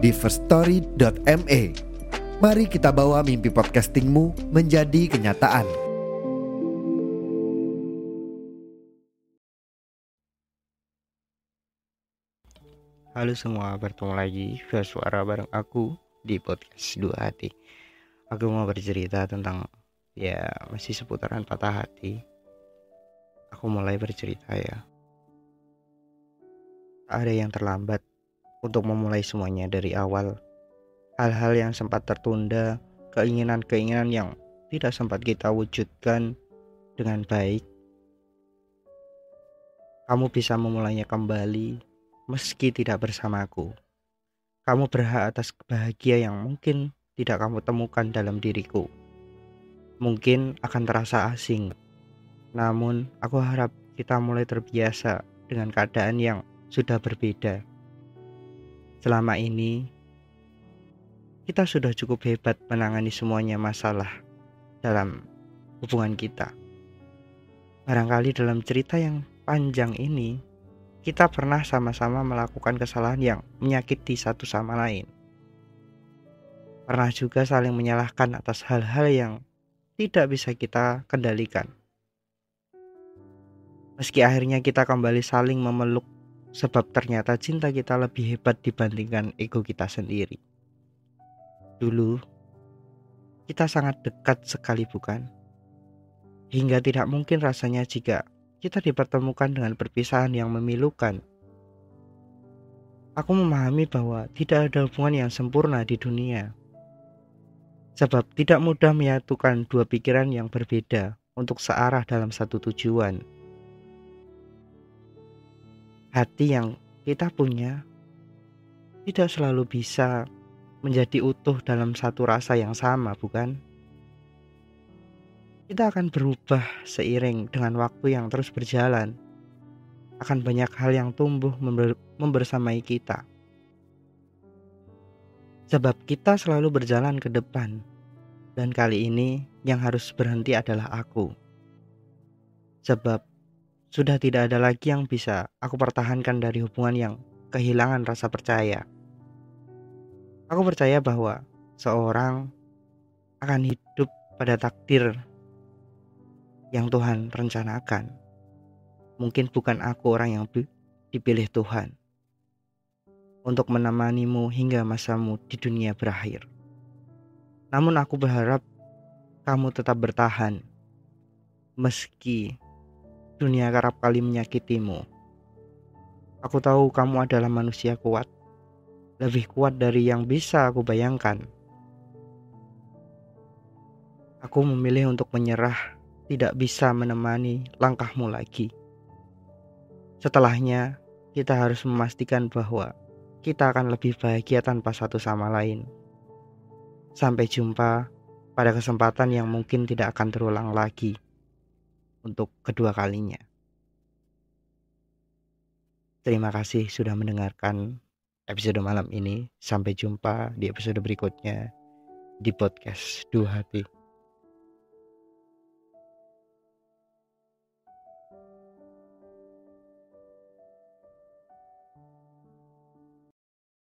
di firststory.me. Mari kita bawa mimpi podcastingmu menjadi kenyataan. Halo semua, bertemu lagi suara bareng aku di podcast Dua Hati. Aku mau bercerita tentang ya masih seputaran patah hati. Aku mulai bercerita ya. Ada yang terlambat untuk memulai semuanya dari awal. Hal-hal yang sempat tertunda, keinginan-keinginan yang tidak sempat kita wujudkan dengan baik. Kamu bisa memulainya kembali meski tidak bersamaku. Kamu berhak atas bahagia yang mungkin tidak kamu temukan dalam diriku. Mungkin akan terasa asing, namun aku harap kita mulai terbiasa dengan keadaan yang sudah berbeda. Selama ini, kita sudah cukup hebat menangani semuanya masalah dalam hubungan kita. Barangkali dalam cerita yang panjang ini, kita pernah sama-sama melakukan kesalahan yang menyakiti satu sama lain. Pernah juga saling menyalahkan atas hal-hal yang tidak bisa kita kendalikan. Meski akhirnya kita kembali saling memeluk Sebab ternyata cinta kita lebih hebat dibandingkan ego kita sendiri. Dulu, kita sangat dekat sekali bukan? Hingga tidak mungkin rasanya jika kita dipertemukan dengan perpisahan yang memilukan. Aku memahami bahwa tidak ada hubungan yang sempurna di dunia. Sebab tidak mudah menyatukan dua pikiran yang berbeda untuk searah dalam satu tujuan hati yang kita punya tidak selalu bisa menjadi utuh dalam satu rasa yang sama, bukan? Kita akan berubah seiring dengan waktu yang terus berjalan. Akan banyak hal yang tumbuh member membersamai kita. Sebab kita selalu berjalan ke depan. Dan kali ini yang harus berhenti adalah aku. Sebab sudah tidak ada lagi yang bisa aku pertahankan dari hubungan yang kehilangan rasa percaya. Aku percaya bahwa seorang akan hidup pada takdir yang Tuhan rencanakan. Mungkin bukan aku orang yang dipilih Tuhan untuk menemanimu hingga masamu di dunia berakhir. Namun aku berharap kamu tetap bertahan meski dunia kerap kali menyakitimu. Aku tahu kamu adalah manusia kuat, lebih kuat dari yang bisa aku bayangkan. Aku memilih untuk menyerah, tidak bisa menemani langkahmu lagi. Setelahnya, kita harus memastikan bahwa kita akan lebih bahagia tanpa satu sama lain. Sampai jumpa pada kesempatan yang mungkin tidak akan terulang lagi untuk kedua kalinya. Terima kasih sudah mendengarkan episode malam ini. Sampai jumpa di episode berikutnya di podcast Dua Hati.